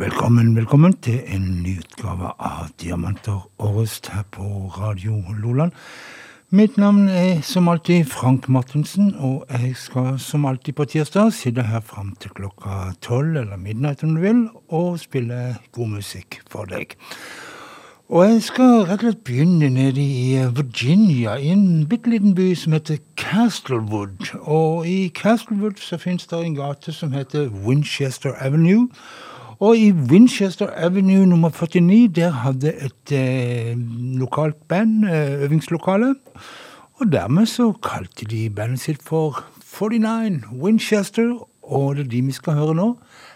Velkommen, velkommen til en ny utgave av Diamanter og rust her på Radio Loland. Mitt navn er som alltid Frank Martinsen, og jeg skal som alltid på tirsdag sitte her fram til klokka tolv eller midnatt om du vil, og spille god musikk for deg. Og jeg skal rett og slett begynne nede i Virginia, i en bitte liten by som heter Castlewood. Og i Castlewood så finnes det en gate som heter Winchester Avenue. Og i Winchester Avenue nummer 49, der hadde et eh, lokalt band eh, øvingslokale. Og dermed så kalte de bandet sitt for 49 Winchester, og det er de vi skal høre nå.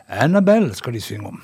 Annabelle skal de synge om.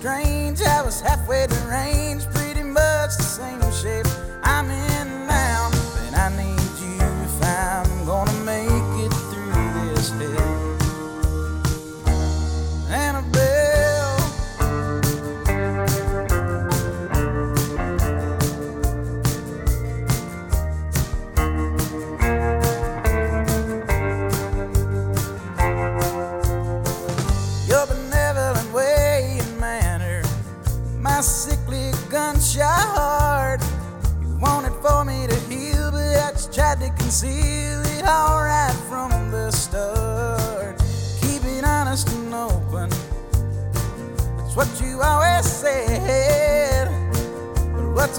strange. I was halfway to range, pretty much the same shape. I'm in. see it all right from the start. Keep it honest and open. That's what you always said. But what's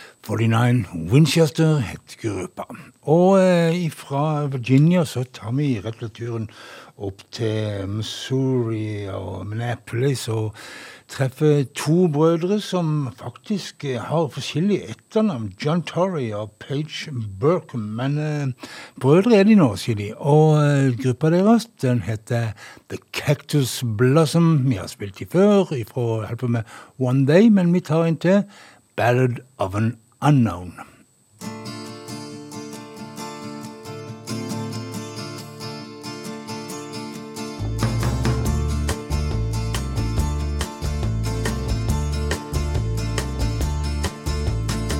49 Winchester het gruppa. Og eh, fra Virginia så tar vi rett og turen opp til Missouri og Minneapolis og treffer to brødre som faktisk eh, har forskjellige etternavn. John Torrey og Page Burkham. Men eh, brødre er de nå, sier de. Og eh, gruppa deres den heter The Cactus Blossom. Vi har spilt de før, ifra med One Day, men vi tar en til. Ballad of an Unknown.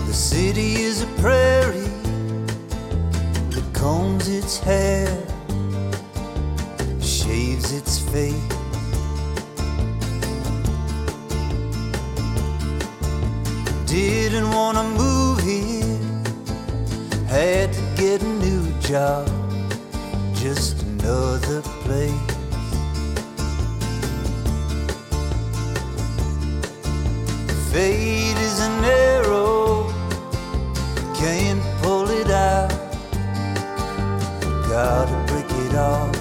The city is a prairie that combs its hair, shaves its face. Didn't wanna move here, had to get a new job, just another place. Fate is an arrow, can't pull it out. Gotta break it off.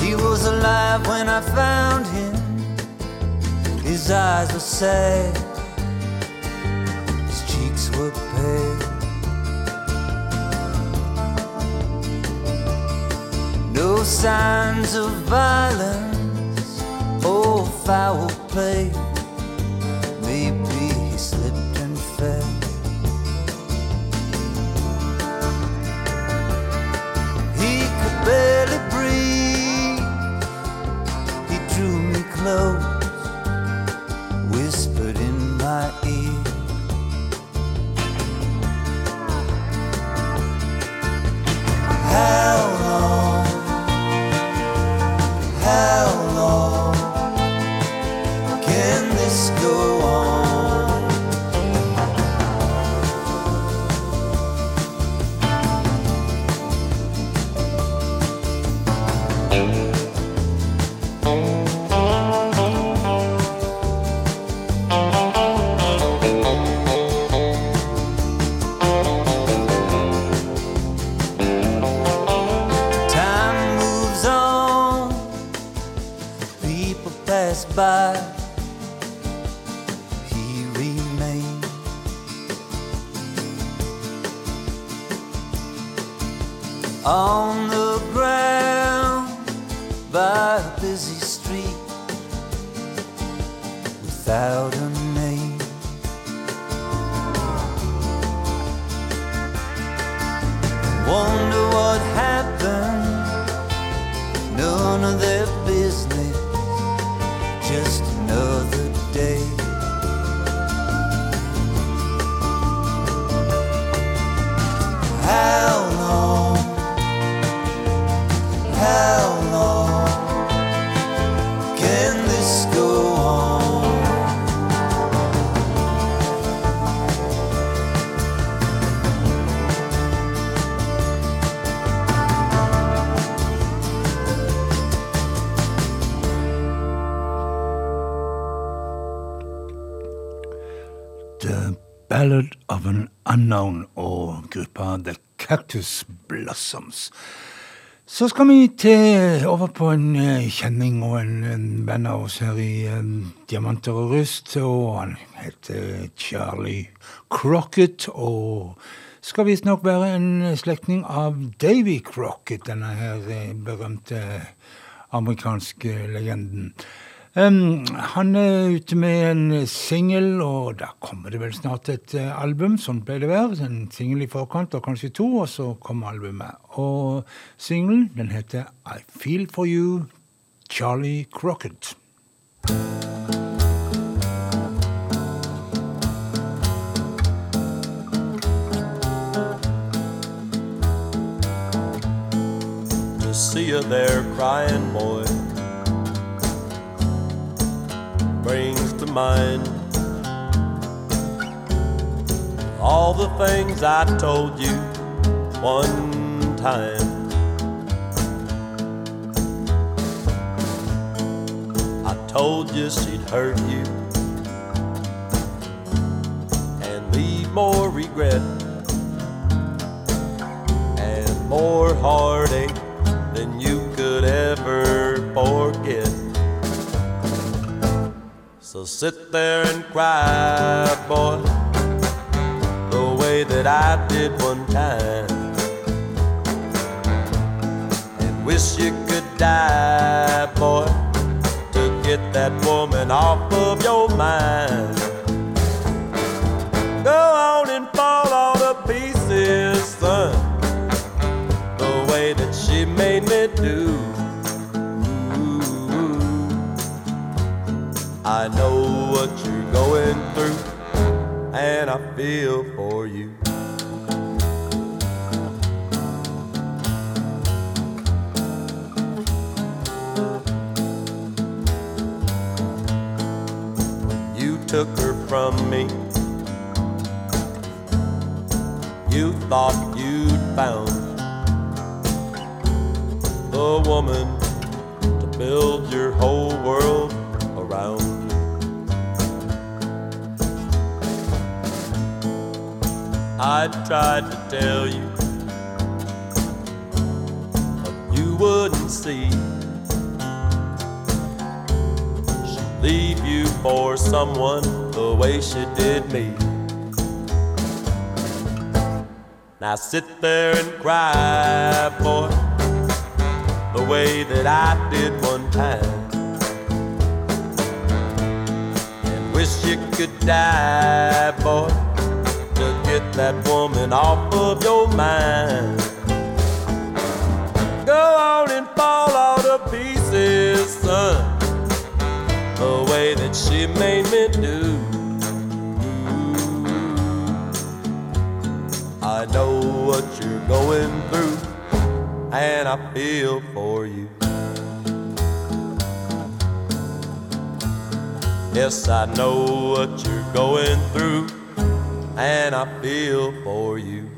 He was alive when I found him. His eyes were sad, his cheeks were pale. No signs of violence or foul play. Cactus Blossoms. Så skal vi til, over på en eh, kjenning og en, en venn av oss her i eh, Diamanter og rust. Og han heter Charlie Crocket og skal visstnok være en slektning av Davy Crocket, denne her eh, berømte amerikanske legenden. Um, han er ute med en singel, og da kommer det vel snart et uh, album. Sånn pleier det å være. En singel i forkant, og kanskje to, og så kommer albumet. Og singelen, den heter I Feel For You, Charlie Crocket. see you there crying, boy, brings to mind all the things I told you one time. I told you she'd hurt you and leave more regret and more heartache than you sit there and cry, boy, the way that I did one time. And wish you could die, boy, to get that woman off of your mind. Go on and fall all to pieces, son the way that she made me I know what you're going through, and I feel for you. You took her from me. You thought you'd found the woman to build your whole world around. I tried to tell you, but you wouldn't see. She'd leave you for someone the way she did me. Now sit there and cry, boy, the way that I did one time. And wish you could die, boy, get that woman off of your mind. Go on and fall all to pieces, son, the way that she made me do. I know what you're going through, and I feel for you. Yes, I know what you're going through, and I feel for you.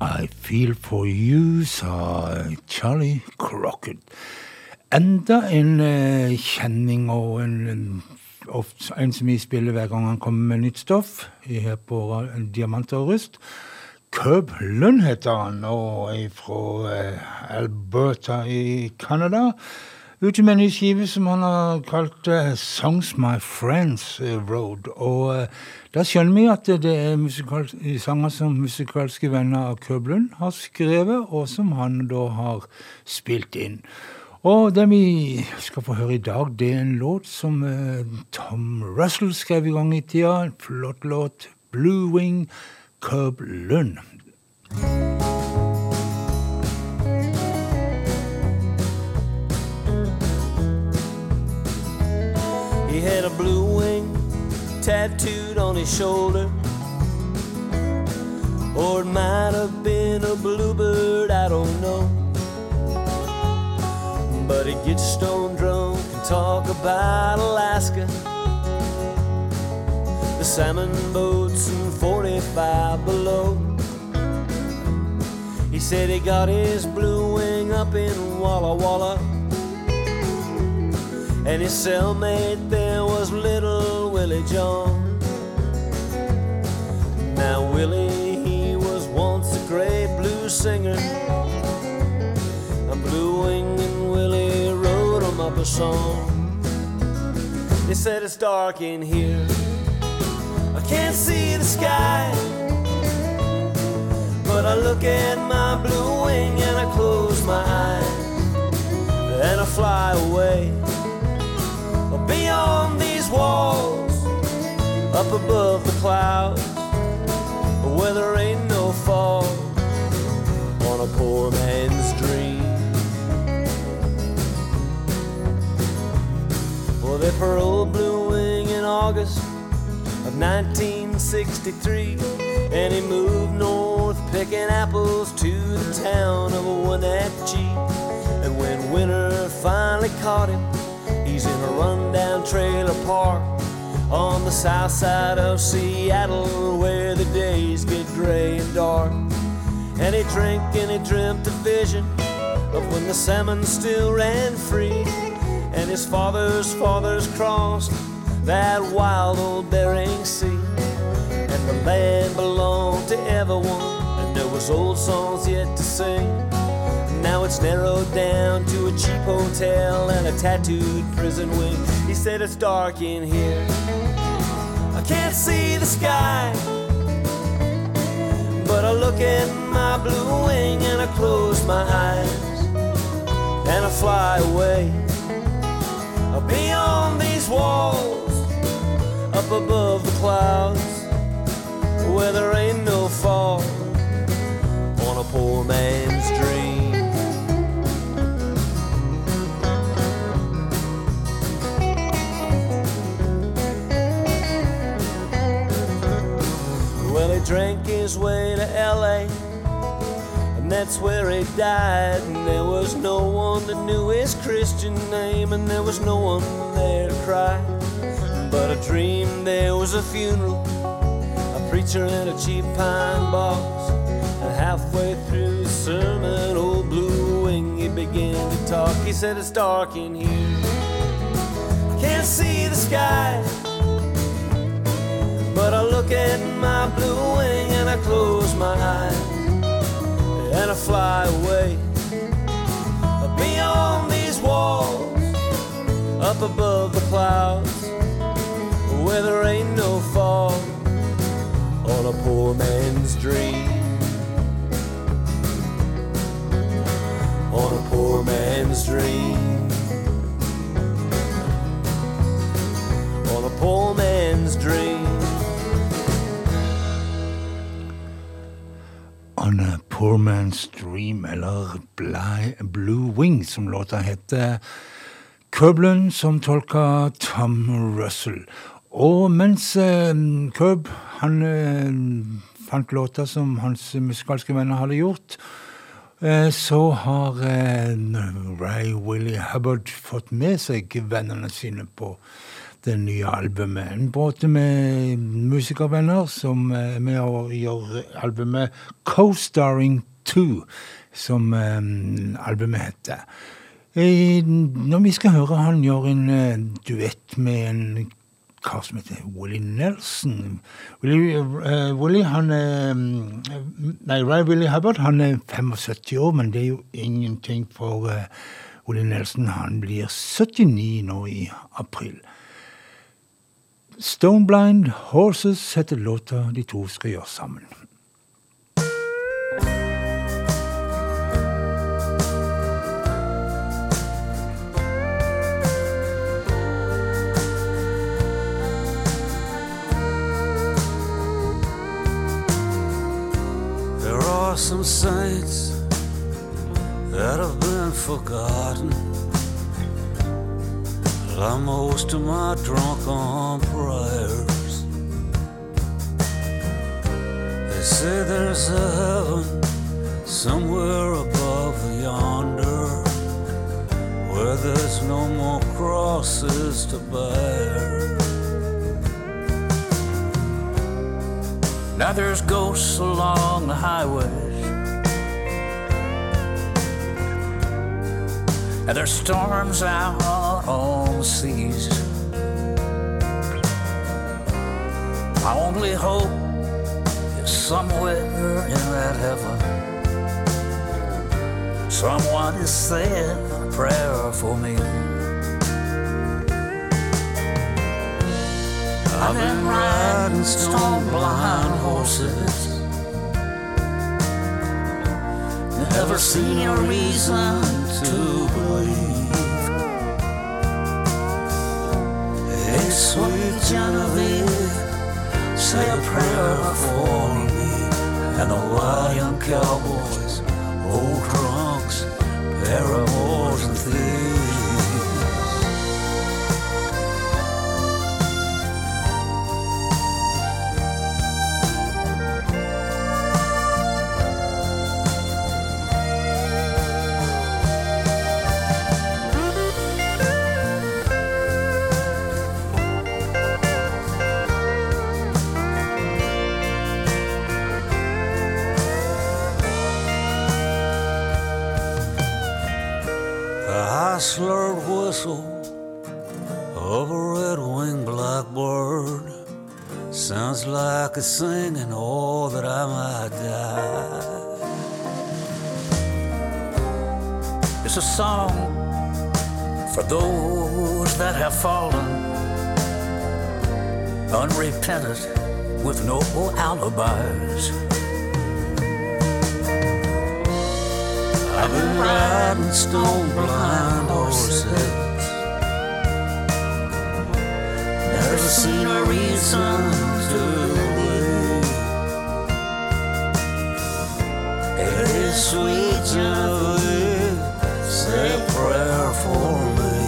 I feel for you, sa Charlie Crocket. Enda en eh, kjenning og en, en, som vi spiller hver gang han kommer med nytt stoff her på Diamant og Rust. Curb Lund heter han, og er fra eh, Alberta i Canada. Ute med en ny skive som han har kalt uh, Songs My Friends eh, Road. Og uh, da skjønner vi at det er sanger som musikalske venner av Køblund Lund har skrevet, og som han da har spilt inn. Og det vi skal få høre i dag, det er en låt som uh, Tom Russell skrev i gang i tida. En flott låt. Blue Wing Cub Lund. He had a blue wing tattooed on his shoulder. Or it might have been a bluebird, I don't know. But he gets stone drunk and talk about Alaska. The salmon boats and 45 below. He said he got his blue wing up in Walla Walla. And his cellmate there was little Willie John. Now Willie, he was once a great blues singer. A blue wing and Willie wrote him up a song. They said it's dark in here. I can't see the sky. But I look at my blue wing and I close my eyes. And I fly away these walls, up above the clouds, where there ain't no fall on a poor man's dream. Well, they pearled Blue Wing in August of 1963, and he moved north picking apples to the town of Wenatchee. And when winter finally caught him, He's in a rundown trailer park on the south side of Seattle where the days get gray and dark. And he drank and he dreamt a vision of when the salmon still ran free. And his father's fathers crossed that wild old Bering Sea. And the land belonged to everyone, and there was old songs yet to sing. Now it's narrowed down to a cheap hotel and a tattooed prison wing. He said it's dark in here. I can't see the sky. But I look at my blue wing and I close my eyes. And I fly away. Beyond these walls, up above the clouds, where there ain't no fall on a poor man's dream. His way to LA. And that's where he died. And there was no one that knew his Christian name, and there was no one there to cry. But I dreamed there was a funeral, a preacher in a cheap pine box. And halfway through his sermon, old Blue Wing, he began to talk. He said, It's dark in here. I can't see the sky. Look at my blue wing and I close my eyes and I fly away beyond these walls, up above the clouds, where there ain't no fall on a poor man's dream. On a poor man's dream. On a poor man's dream. Poor Man's Dream, eller Blue Wing, som låta heter. Curblund som tolka Tom Russell. Og mens eh, Curb han eh, fant låter som hans musikalske venner hadde gjort, eh, så har eh, Ray Willie Hubbard fått med seg vennene sine på det nye albumet. En båt med musikervenner som er med og gjør albumet Co-Starring 2, som eh, albumet heter. Eh, når vi skal høre han gjør en eh, duett med en kar som heter Willie Nelson Willie, uh, Willy han er Nei, Ray Willy Hubbard han er 75 år, men det er jo ingenting for uh, Willie Nelson. Han blir 79 nå i april. Stoneblind Horses heter låta de to skal gjøre sammen. There are some saints that have been forgotten. Like most of my drunken prayers. They say there's a heaven somewhere above yonder where there's no more crosses to bear. Now there's ghosts along the highways. And there's storms out on the seas. My only hope is somewhere in that heaven. Someone is saying a prayer for me. I've been riding stone blind horses. Never seen a reason to believe. Hey, sweet Genevieve, say a prayer for me and the young cowboys, old drunks, paramours and thieves. Like it's singing, Oh, that I might die. It's a song for those that have fallen, unrepentant with no alibis. I've been riding stone blind horses. Never seen a reason to sweet Genevieve, say a prayer for me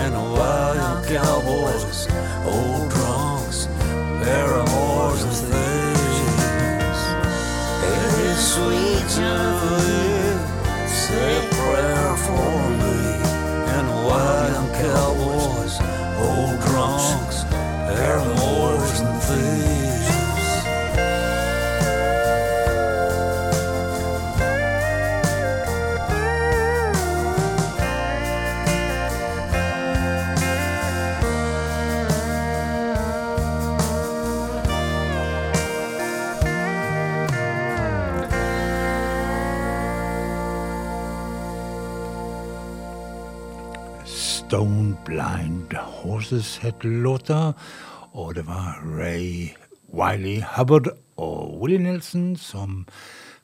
and the wild cowboys, old drunks, paramours and thieves. It is sweet Genevieve. Stone Blind Horses het låta. Og det var Ray Wiley Hubbard og Willie Nelson som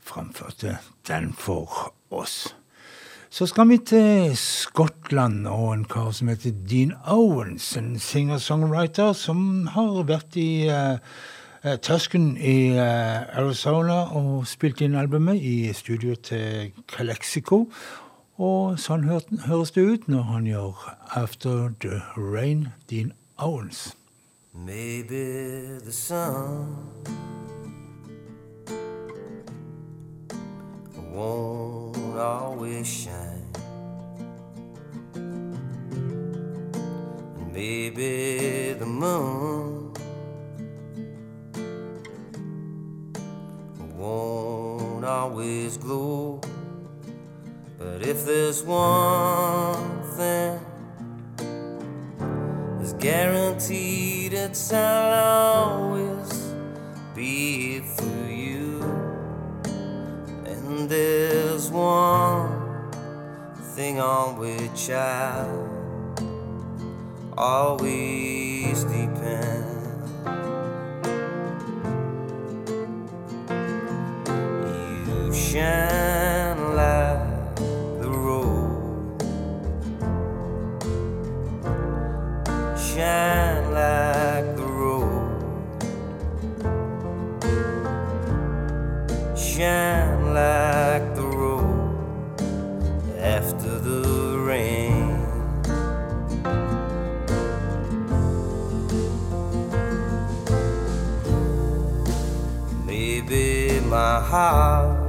framførte den for oss. Så skal vi til Skottland og en kar som heter Dean Owens, en singer-songwriter som har vært i uh, Tusken i uh, Arizona og spilt inn albumet i studioet til Calexico. Og sånn høres det ut når han gjør After the Rain, Dean Owens. Maybe the sun won't always shine. Maybe the moon won't always glow. But if there's one thing is guaranteed, it's I'll always be for you. And there's one thing on which I always depend. You shine shine like the road, shine like the road after the rain. Maybe my heart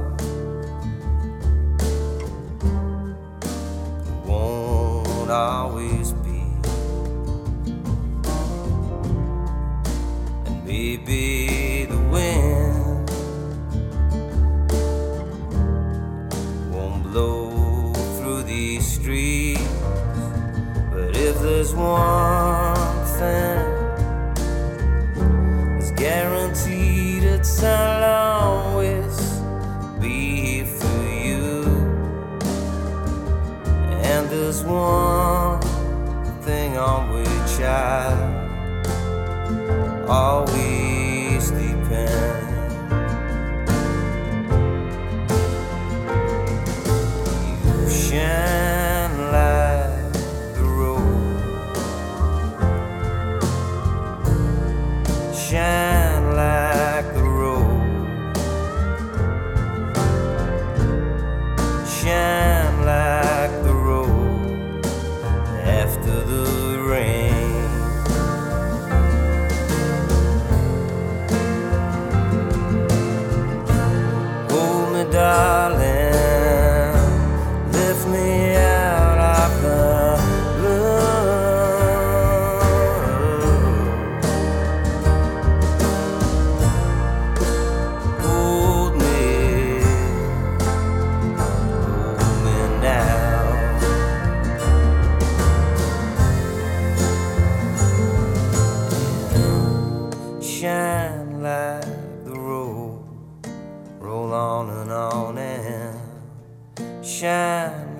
on and on and shine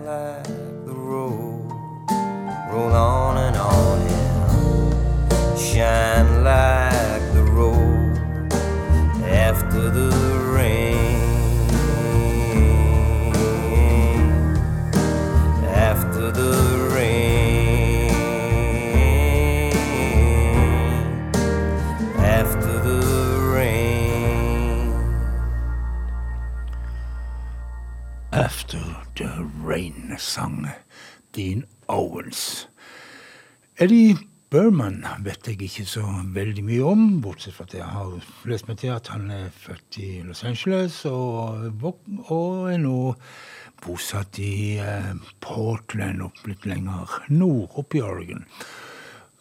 Eddie Berman vet jeg ikke så veldig mye om, bortsett fra at jeg har lest meg til at han er født i Los Angeles og, og er nå bosatt i eh, Portland, opp litt lenger nord, oppe i Oregon.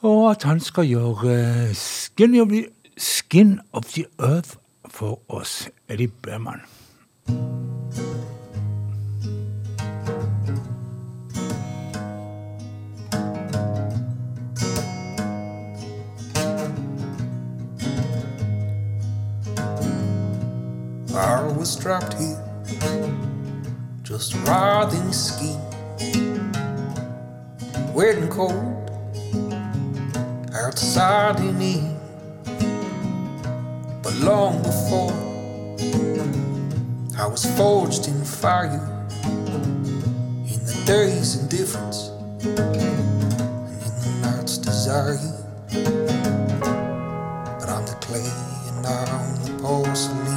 Og at han skal gjøre eh, Skin of the, Skin of the Earth for oss, Eddie Berman. I was dropped here just riding ski wet and cold outside in Eve. But long before I was forged in fire in the day's indifference and in the night's desire. But I'm the clay and I'm the porcelain.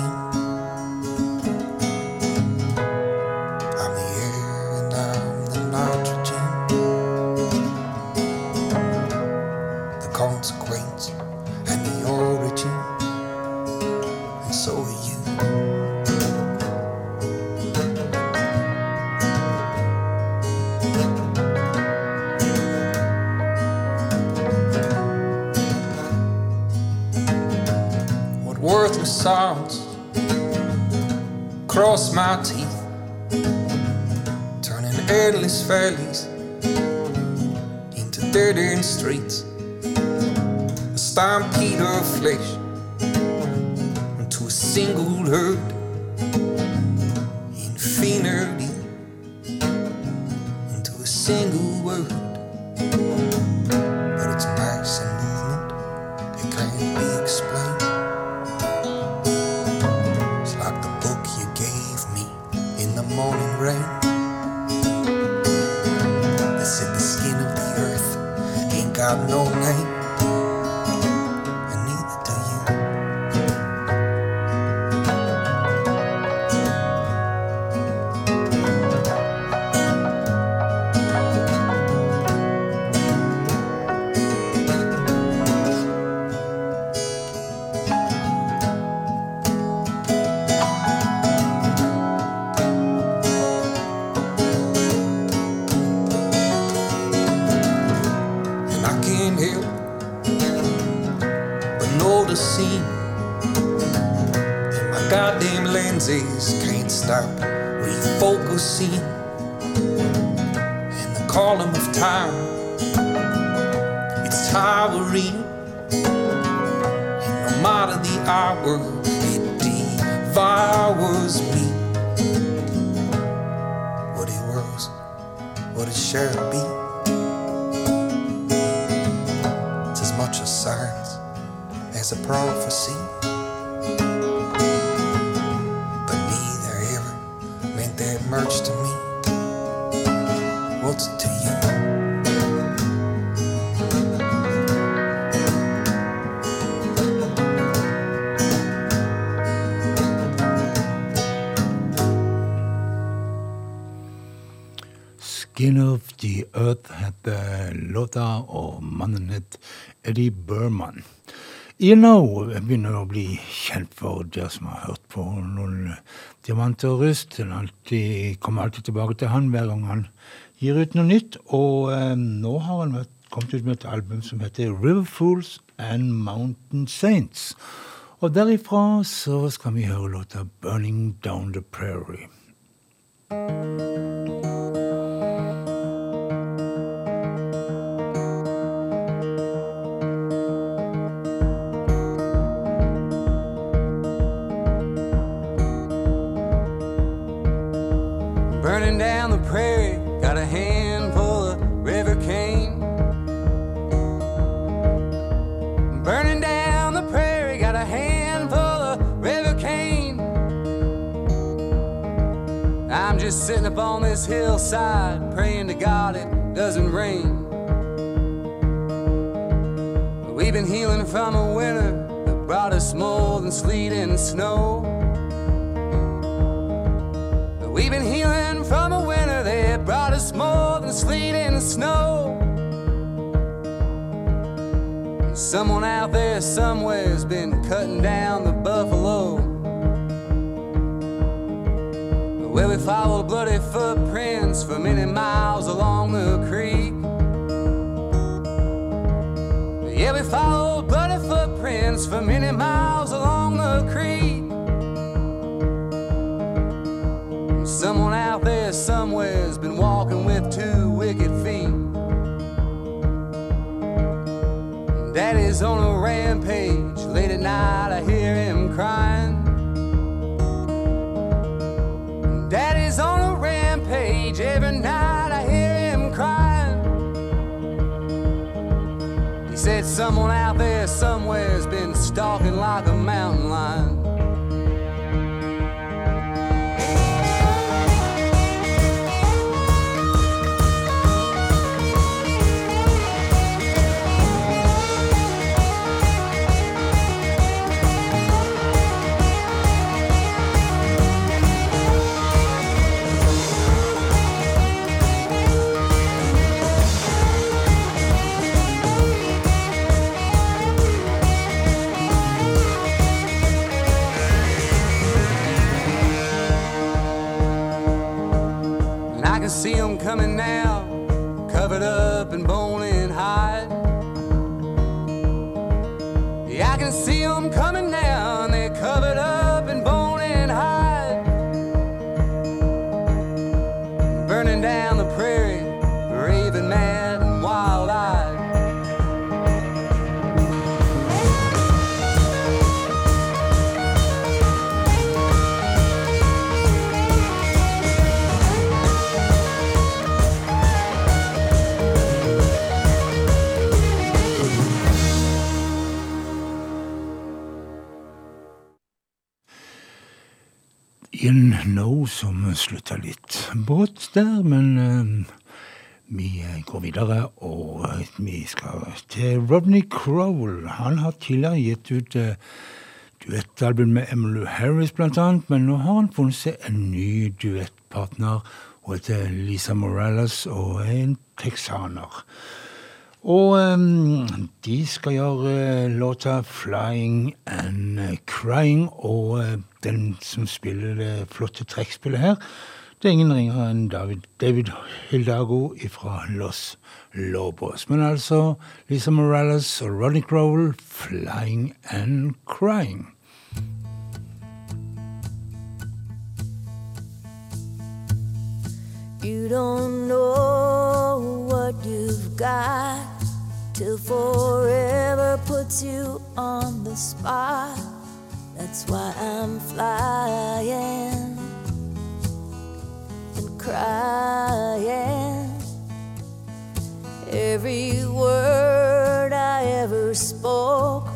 Devours me. What it was, what it shall be. It's as much a science as a prophecy. Låta, og mannen het Eddie Burman. O begynner å bli kjent for dere som har hørt på noen diamanter og rust. Den alltid, kommer alltid tilbake til han hver gang han gir ut noe nytt. Og eh, nå har han kommet ut med et album som heter River Fools and Mountain Saints. Og derifra så skal vi høre låta Burning Down the Prairie. Just sitting up on this hillside, praying to God it doesn't rain. We've been healing from a winter that brought us more than sleet and snow. We've been healing from a winter that brought us more than sleet and snow. Someone out there somewhere's been cutting down the buffalo. Where we followed bloody footprints for many miles along the creek. Yeah, we followed bloody footprints for many miles along the creek. Someone out there somewhere's been walking with two wicked feet. Daddy's on a rampage. Late at night, I hear him crying. every night I hear him crying. He said someone out there somewhere's been stalking like a mountain lion. Up and bone No som slutta litt brått der, men eh, vi går videre, og eh, vi skal til Rodney Crowell. Han har tidligere gitt ut eh, duettalbum med Emily Harris, blant annet, men nå har han funnet seg en ny duettpartner. Hun heter Lisa Morales og er en texaner. Og um, de skal gjøre uh, låta 'Flying and Crying', og uh, den som spiller det flotte trekkspillet her, det er ingen ringere enn David, David Hildago fra Los Lobos. Men altså Lisa Morales og Rodney Crowell, 'Flying and Crying'. Don't know what you've got till forever puts you on the spot. That's why I'm flying and crying. Every word I ever spoke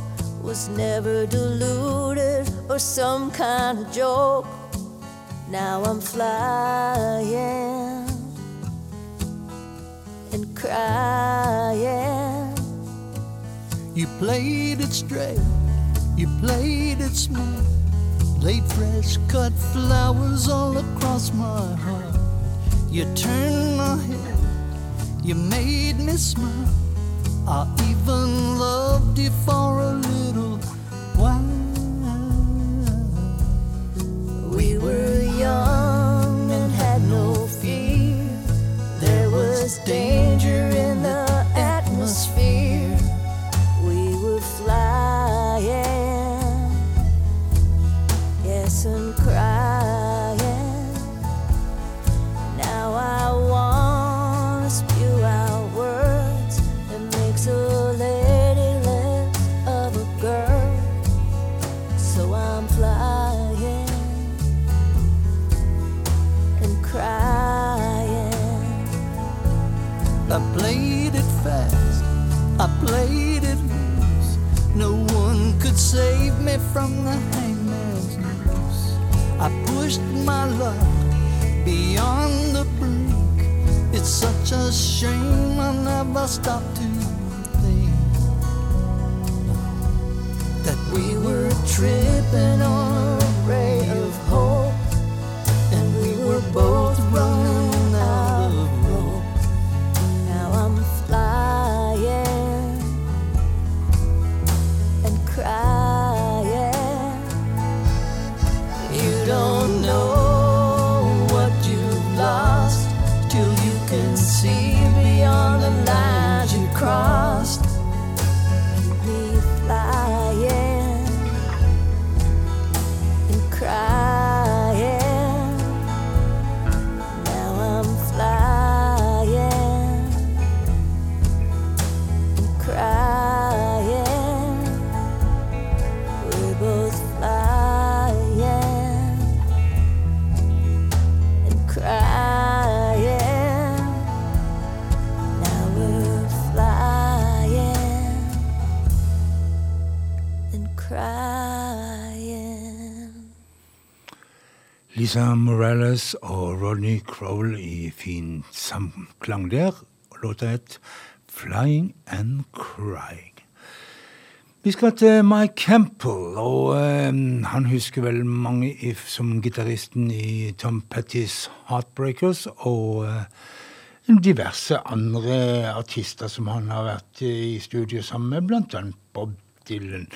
was never deluded or some kind of joke. Now I'm flying crying. You played it straight, you played it smooth. Laid fresh cut flowers all across my heart. You turned my head, you made me smile. I even loved you for a little while. We were young and had no fear. There was danger from the hangman's noose. I pushed my luck beyond the brink. It's such a shame I never stopped to think that we were tripping on Lisa Morales og Rodney Crowell i fin samklang der. Låta het 'Flying and Crying'. Vi skal til Mike Campbell, og eh, han husker vel mange if, som gitaristen i Tom Pettys Heartbreakers og eh, diverse andre artister som han har vært i studio sammen med, blant annet Bob Dylan.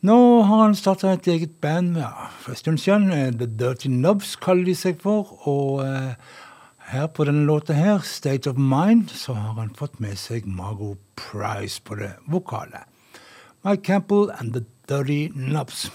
Nå har han starta et eget band for en stund siden. Eh, The Dirty Nubs kaller de seg for. Og eh, her på denne låta her, State of Mind, så har han fått med seg Margot Price på det vokale. Mike Campbell and The Dirty Nubs.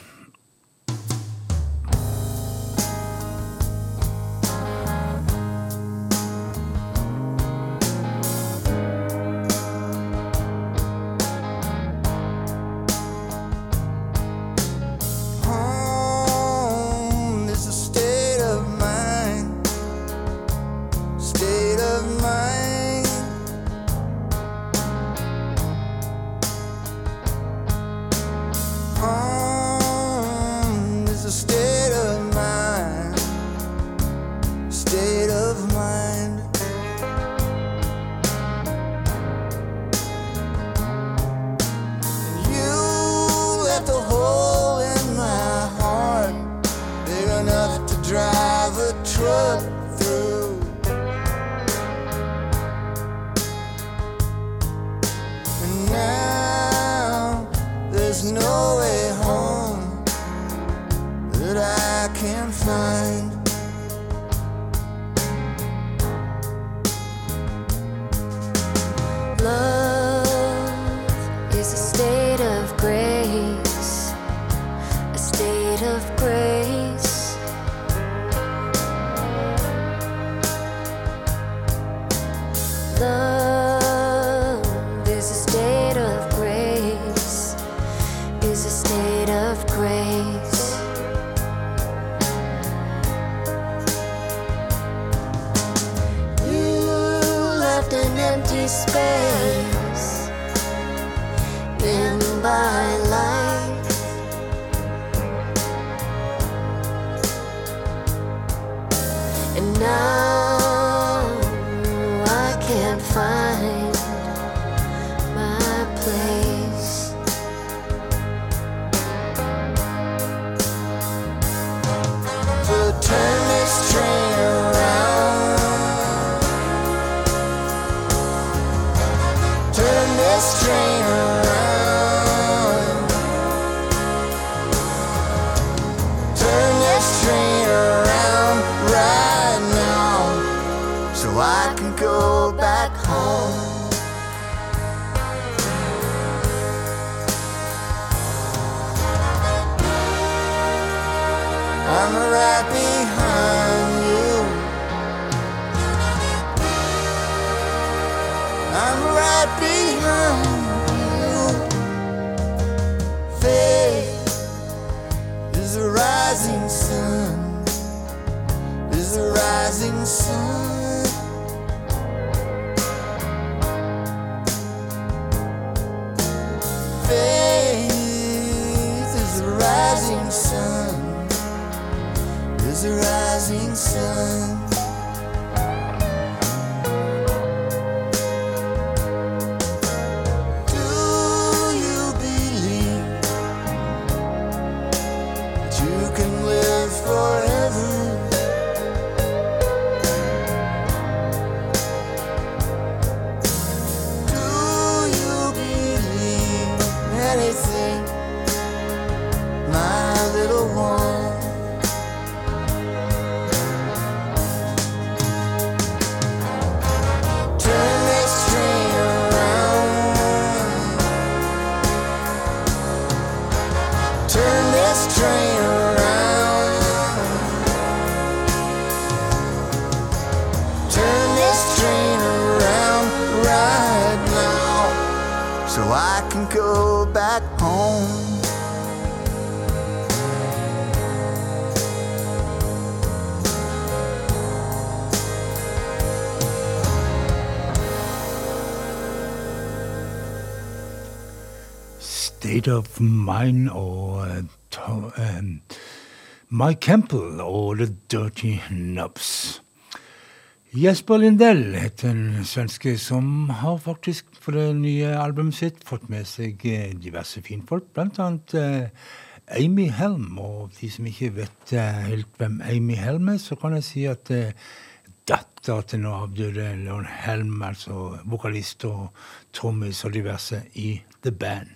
Sun. Of Mind og eh, to, um, Mike Campbell og The Dirty Nubs. Jesper Lindell heter en svenske som har faktisk på det nye albumet sitt fått med seg eh, diverse finfolk, annet eh, Amy Helm. Og de som ikke vet uh, helt hvem Amy Helm er, så kan jeg si at uh, datter til nå avdøde Leon Helm, altså vokalist og trommis og diverse i The Band.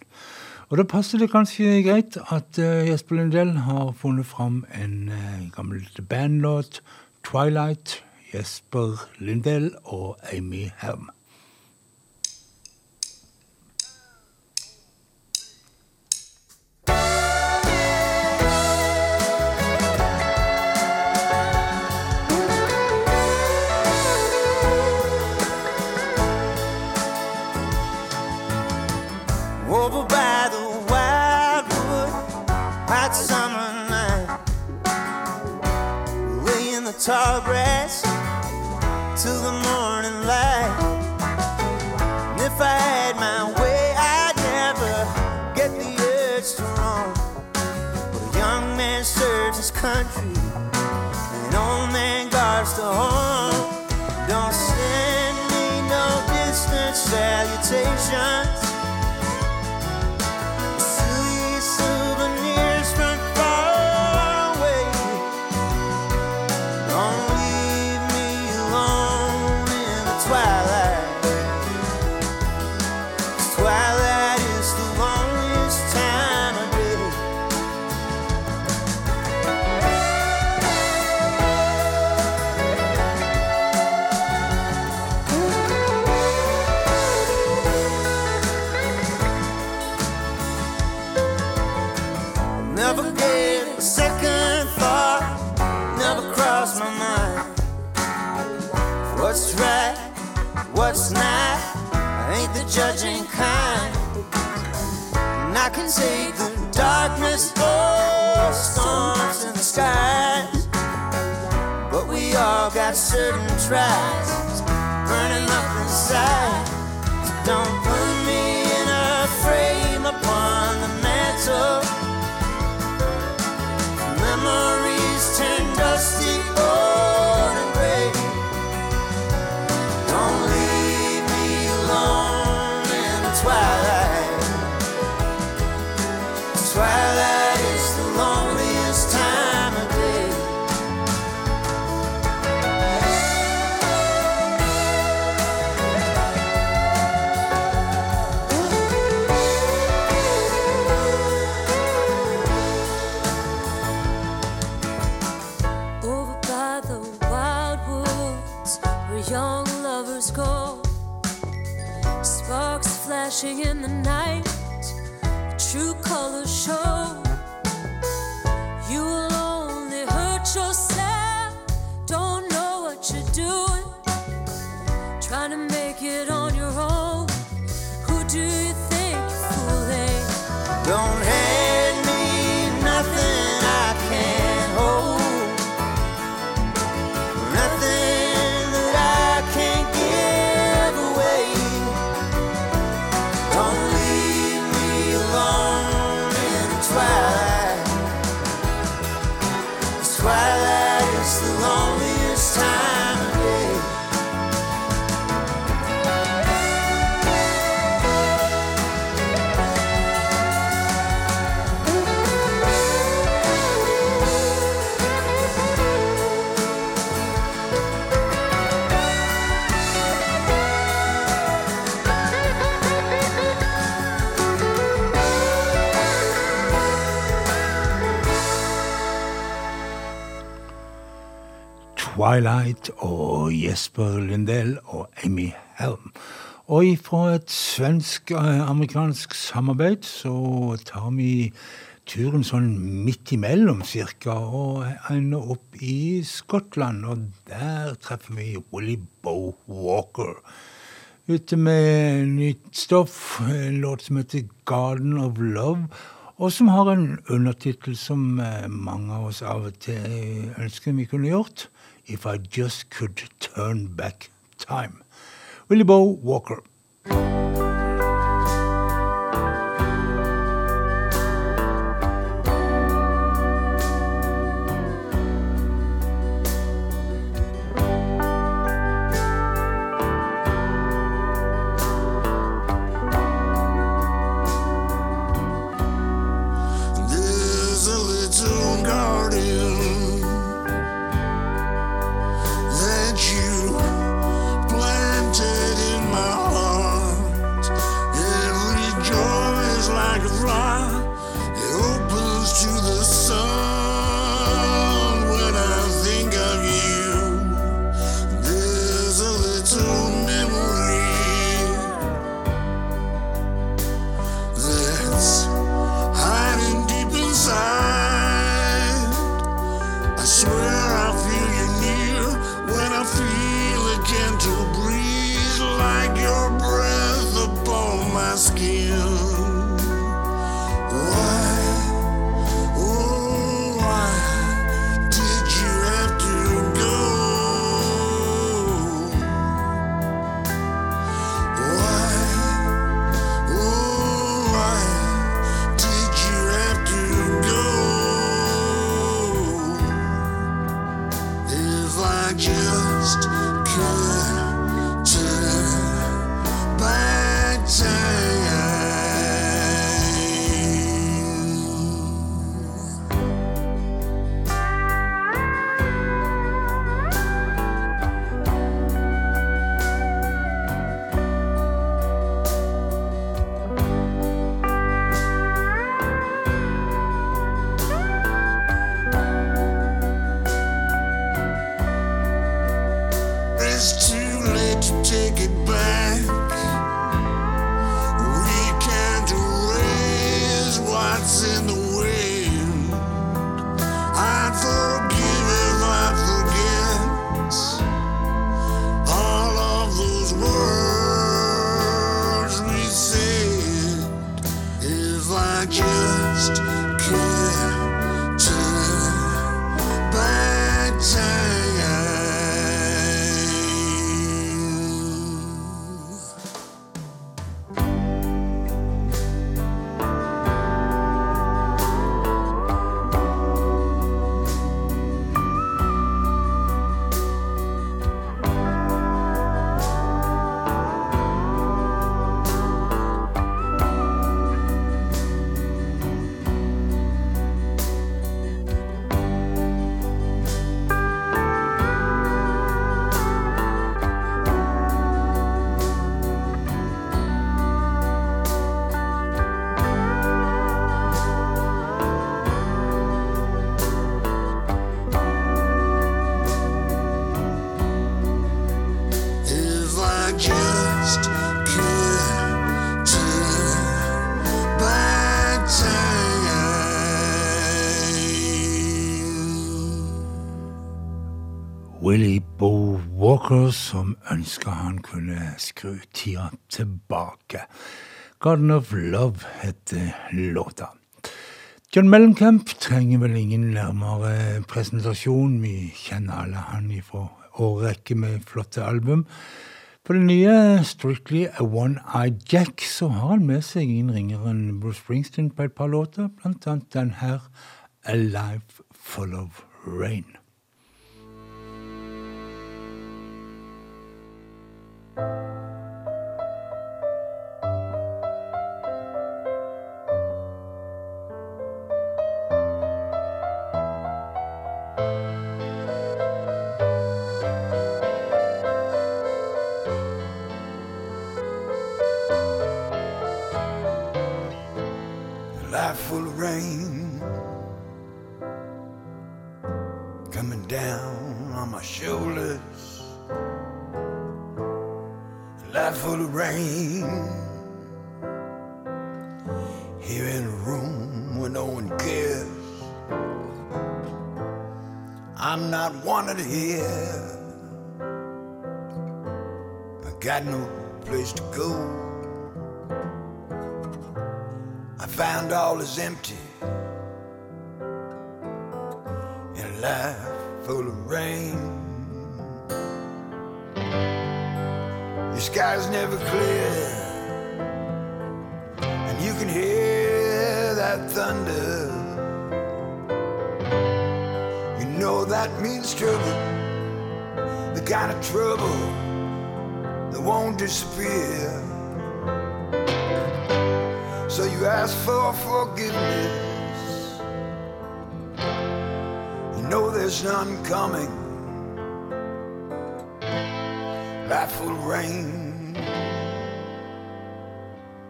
Og da passer det kanskje greit at uh, Jesper Lundell har funnet fram en uh, gammel bandlåt, 'Twilight', Jesper Lundell og Amy Helm. Salutations. Got certain tries burning up inside. So don't put me in a frame upon the mantle. Twilight og Jesper Lindell og Amy Helm. Og fra et svensk-amerikansk samarbeid så tar vi turen sånn midt imellom cirka, og ender opp i Skottland. Og der treffer vi Willy Boe Walker. Ute med nytt stoff, en låt som heter Garden of Love. Og som har en undertittel som eh, mange av oss av og til ønsker vi kunne gjort. If I Just Could Turn Back Time. Willie Bo Walker. Walker som ønska han kunne skru tida tilbake. Garden of Love heter låta. John Mellencamp trenger vel ingen nærmere presentasjon. Vi kjenner alle han ifra årrekke med flotte album. På det nye Strictly a One-Eyed Jack så har han med seg innringeren Bruce Springsteen på et par låter, blant annet den her A Life Full of Rain. Full of rain coming down Life full of rain here in a room where no one cares. I'm not wanted here. I got no place to go. I found all is empty in a life full of rain. The sky's never clear, and you can hear that thunder. You know that means trouble, the kind of trouble that won't disappear. So you ask for forgiveness. You know there's none coming. Of rain.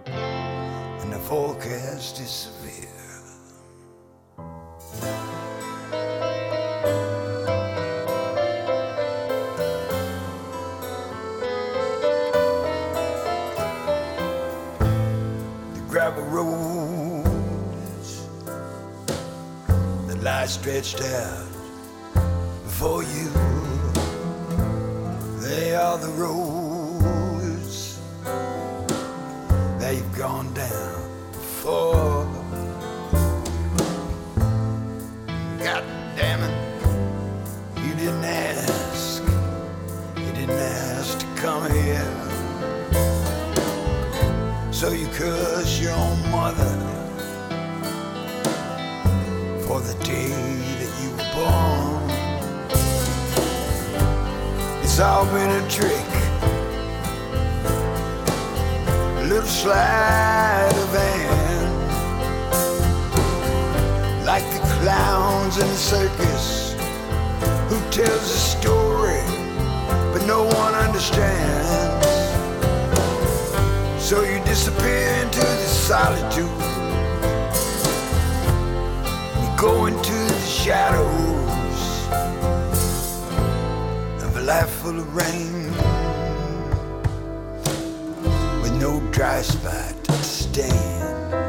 And the forecast is severe. Into the solitude. You go into the shadows of a life full of rain with no dry spot to stand.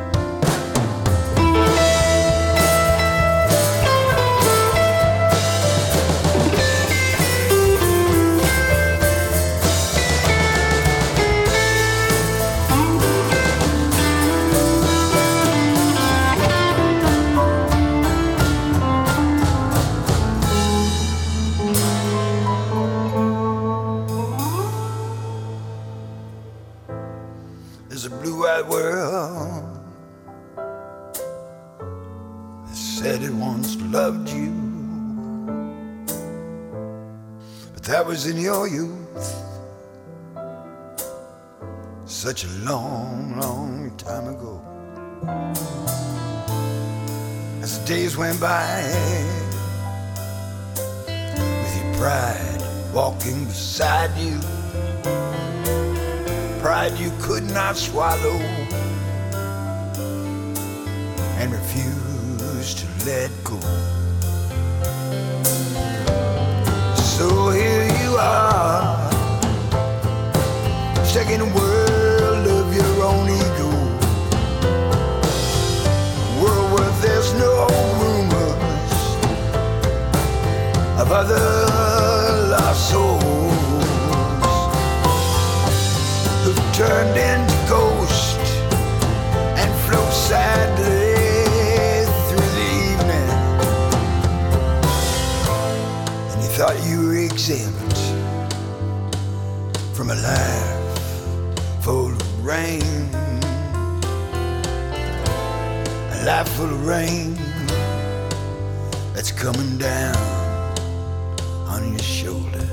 Was in your youth, such a long, long time ago. As the days went by, with your pride walking beside you pride you could not swallow and refuse to let go. In a world of your own ego, world where there's no rumors of other lost souls. Who turned into ghost and float sadly through the evening. And you thought you were exempt from a life full of rain. A life full of rain that's coming down on your shoulders.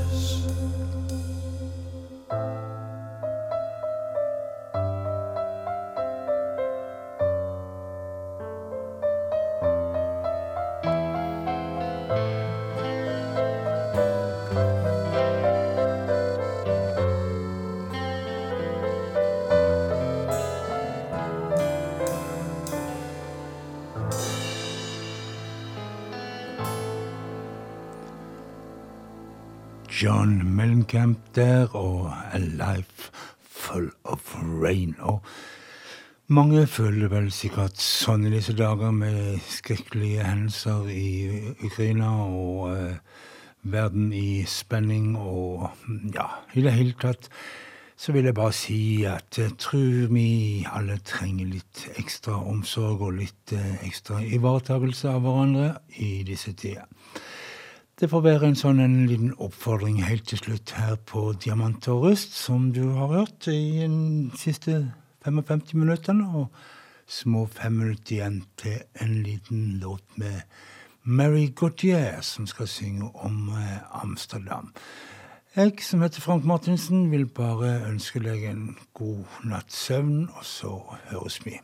John Mellencamp der og A Life Full of Rain. Og mange føler vel sikkert sånn i disse dager med skrekkelige hendelser i Ukraina og eh, verden i spenning og ja, i det hele tatt så vil jeg bare si at jeg tror vi alle trenger litt ekstra omsorg og litt eh, ekstra ivaretakelse av hverandre i disse tider. Det får være en sånn en liten oppfordring helt til slutt her på Diamant og rust, som du har hørt i de siste 55 minuttene, og små fem minutter igjen til en liten låt med Mary Gautier, som skal synge om eh, Amsterdam. Jeg som heter Frank Martinsen, vil bare ønske deg en god natts søvn, og så høres vi.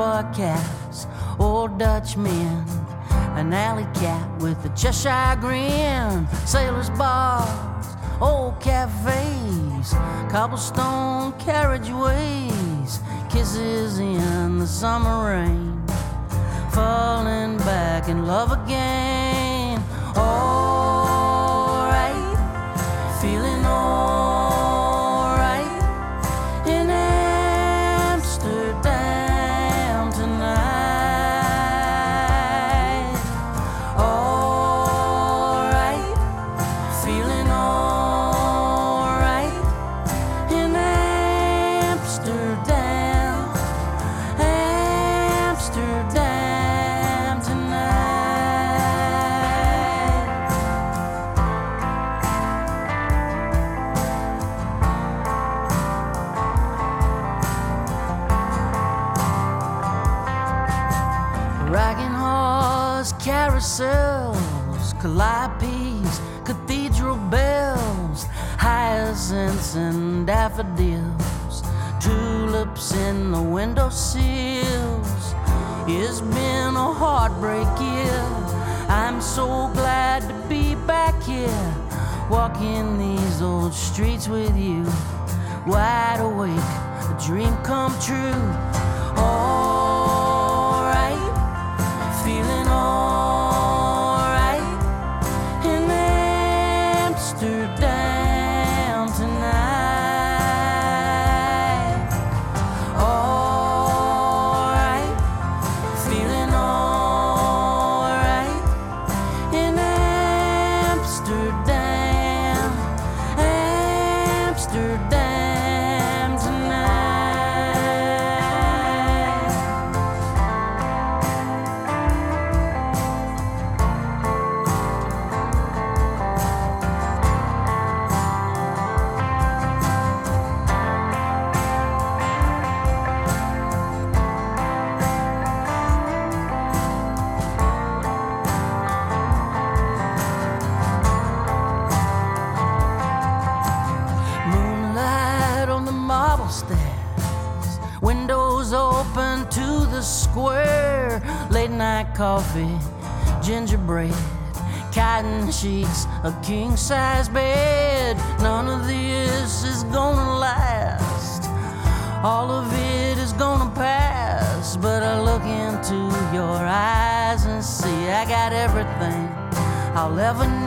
Newsboy cats, old Dutchmen. An alley cat with a Cheshire grin. Sailors' bars, old cafes. Cobblestone carriageways. Kisses in the summer rain. Falling back in love again. Alright walking these old streets with you, wide awake, a dream come true. A king size bed. None of this is gonna last. All of it is gonna pass. But I look into your eyes and see I got everything I'll ever need.